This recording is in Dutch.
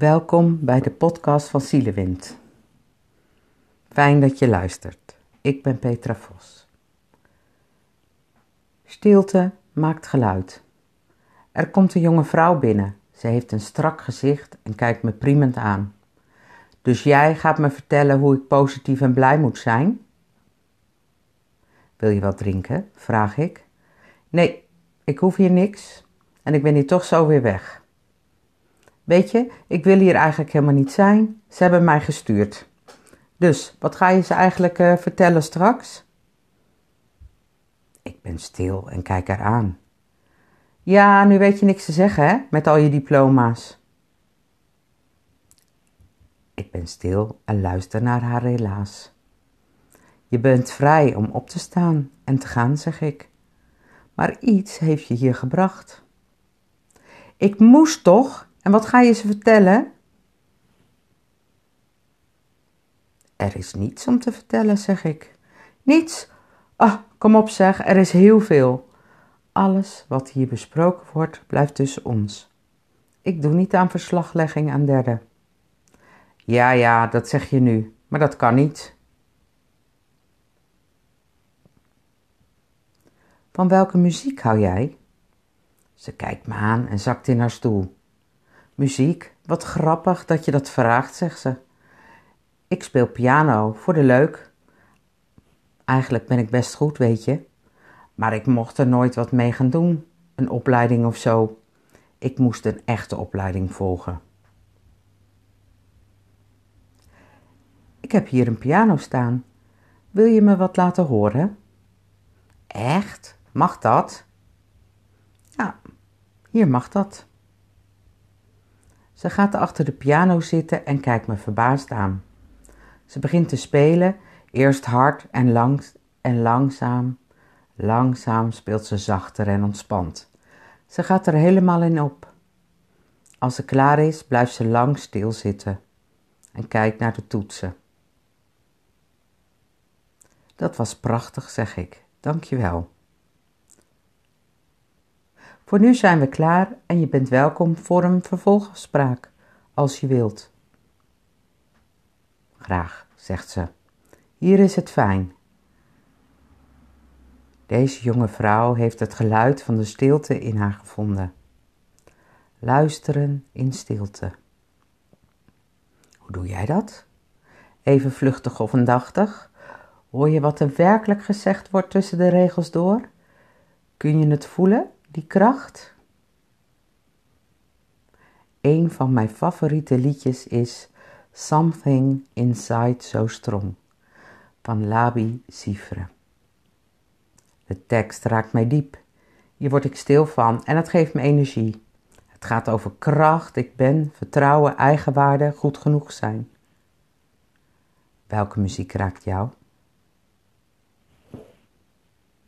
Welkom bij de podcast van Zielewind. Fijn dat je luistert. Ik ben Petra Vos. Stilte maakt geluid. Er komt een jonge vrouw binnen. Ze heeft een strak gezicht en kijkt me priemend aan. Dus jij gaat me vertellen hoe ik positief en blij moet zijn? Wil je wat drinken? vraag ik. Nee, ik hoef hier niks en ik ben hier toch zo weer weg. Weet je, ik wil hier eigenlijk helemaal niet zijn. Ze hebben mij gestuurd. Dus, wat ga je ze eigenlijk uh, vertellen straks? Ik ben stil en kijk haar aan. Ja, nu weet je niks te zeggen, hè, met al je diploma's. Ik ben stil en luister naar haar helaas. Je bent vrij om op te staan en te gaan, zeg ik. Maar iets heeft je hier gebracht. Ik moest toch, en wat ga je ze vertellen? Er is niets om te vertellen, zeg ik. Niets? Ah, kom op zeg, er is heel veel. Alles wat hier besproken wordt, blijft tussen ons. Ik doe niet aan verslaglegging aan derden. Ja, ja, dat zeg je nu, maar dat kan niet. Van welke muziek hou jij? Ze kijkt me aan en zakt in haar stoel. Muziek, wat grappig dat je dat vraagt, zegt ze. Ik speel piano, voor de leuk. Eigenlijk ben ik best goed, weet je. Maar ik mocht er nooit wat mee gaan doen, een opleiding of zo. Ik moest een echte opleiding volgen. Ik heb hier een piano staan. Wil je me wat laten horen? Echt? Mag dat? Ja, hier mag dat. Ze gaat achter de piano zitten en kijkt me verbaasd aan. Ze begint te spelen, eerst hard en, langs en langzaam. Langzaam speelt ze zachter en ontspant. Ze gaat er helemaal in op. Als ze klaar is, blijft ze lang stilzitten en kijkt naar de toetsen. Dat was prachtig, zeg ik. Dank je wel. Voor nu zijn we klaar en je bent welkom voor een vervolgafspraak, als je wilt. Graag, zegt ze. Hier is het fijn. Deze jonge vrouw heeft het geluid van de stilte in haar gevonden. Luisteren in stilte. Hoe doe jij dat? Even vluchtig of aandachtig? Hoor je wat er werkelijk gezegd wordt tussen de regels door? Kun je het voelen? Die kracht. Een van mijn favoriete liedjes is Something Inside So Strong van Labi Sifre. De tekst raakt mij diep. Hier word ik stil van en het geeft me energie. Het gaat over kracht, ik ben, vertrouwen, eigenwaarde, goed genoeg zijn. Welke muziek raakt jou?